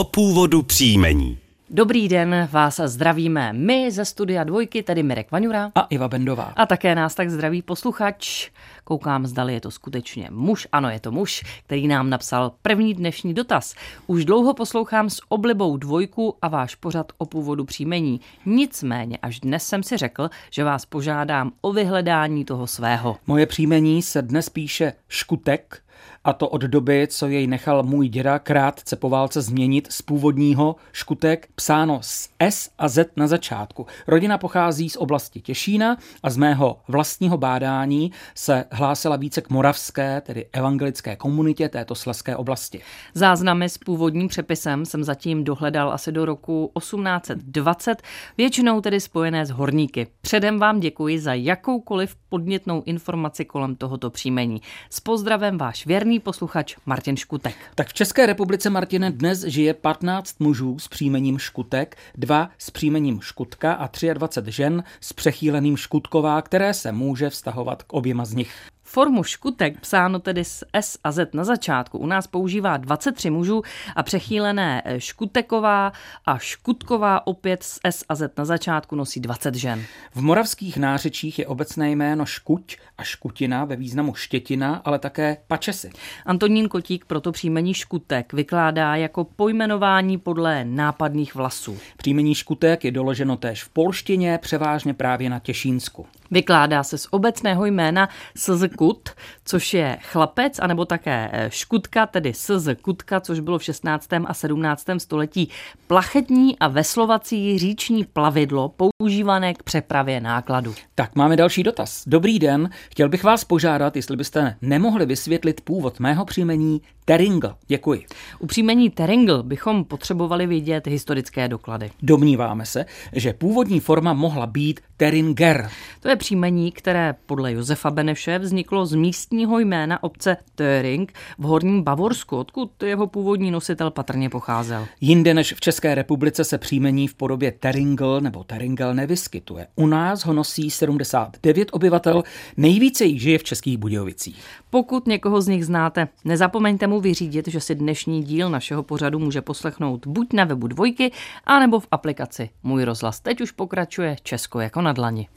o původu příjmení. Dobrý den, vás zdravíme my ze studia Dvojky, tedy Mirek Vaňura. A Iva Bendová. A také nás tak zdraví posluchač. Koukám, zdali je to skutečně muž. Ano, je to muž, který nám napsal první dnešní dotaz. Už dlouho poslouchám s oblibou Dvojku a váš pořad o původu příjmení. Nicméně až dnes jsem si řekl, že vás požádám o vyhledání toho svého. Moje příjmení se dnes píše Škutek, a to od doby, co jej nechal můj děda krátce po válce změnit z původního škutek psáno s S a Z na začátku. Rodina pochází z oblasti Těšína a z mého vlastního bádání se hlásila více k moravské, tedy evangelické komunitě této sleské oblasti. Záznamy s původním přepisem jsem zatím dohledal asi do roku 1820, většinou tedy spojené s horníky. Předem vám děkuji za jakoukoliv podnětnou informaci kolem tohoto příjmení. S pozdravem váš věrný posluchač Martin Škutek. Tak v České republice, Martine, dnes žije 15 mužů s příjmením Škutek, dva s příjmením Škutka a 23 žen s přechýleným Škutková, které se může vztahovat k oběma z nich. Formu škutek, psáno tedy s S a Z na začátku, u nás používá 23 mužů a přechýlené eh, škuteková a škutková opět s S a Z na začátku nosí 20 žen. V moravských nářečích je obecné jméno škuť a škutina ve významu štětina, ale také pačesy. Antonín Kotík proto příjmení škutek vykládá jako pojmenování podle nápadných vlasů. Příjmení škutek je doloženo též v polštině, převážně právě na Těšínsku. Vykládá se z obecného jména Szkut, což je chlapec, anebo také eh, škutka, tedy Kutka, což bylo v 16. a 17. století plachetní a veslovací říční plavidlo používané k přepravě nákladu. Tak máme další dotaz. Dobrý den, chtěl bych vás požádat, jestli byste nemohli vysvětlit původ mého příjmení Teringl. Děkuji. U příjmení Teringl bychom potřebovali vidět historické doklady. Domníváme se, že původní forma mohla být Teringer. To je příjmení, které podle Josefa Beneše vzniklo z místního jména obce Töring v Horním Bavorsku, odkud jeho původní nositel patrně pocházel. Jinde než v České republice se příjmení v podobě Teringl nebo Teringel nevyskytuje. U nás ho nosí 79 obyvatel, nejvíce jich žije v Českých Budějovicích. Pokud někoho z nich znáte, nezapomeňte mu vyřídit, že si dnešní díl našeho pořadu může poslechnout buď na webu Dvojky, anebo v aplikaci Můj rozhlas. Teď už pokračuje Česko jako na dlani.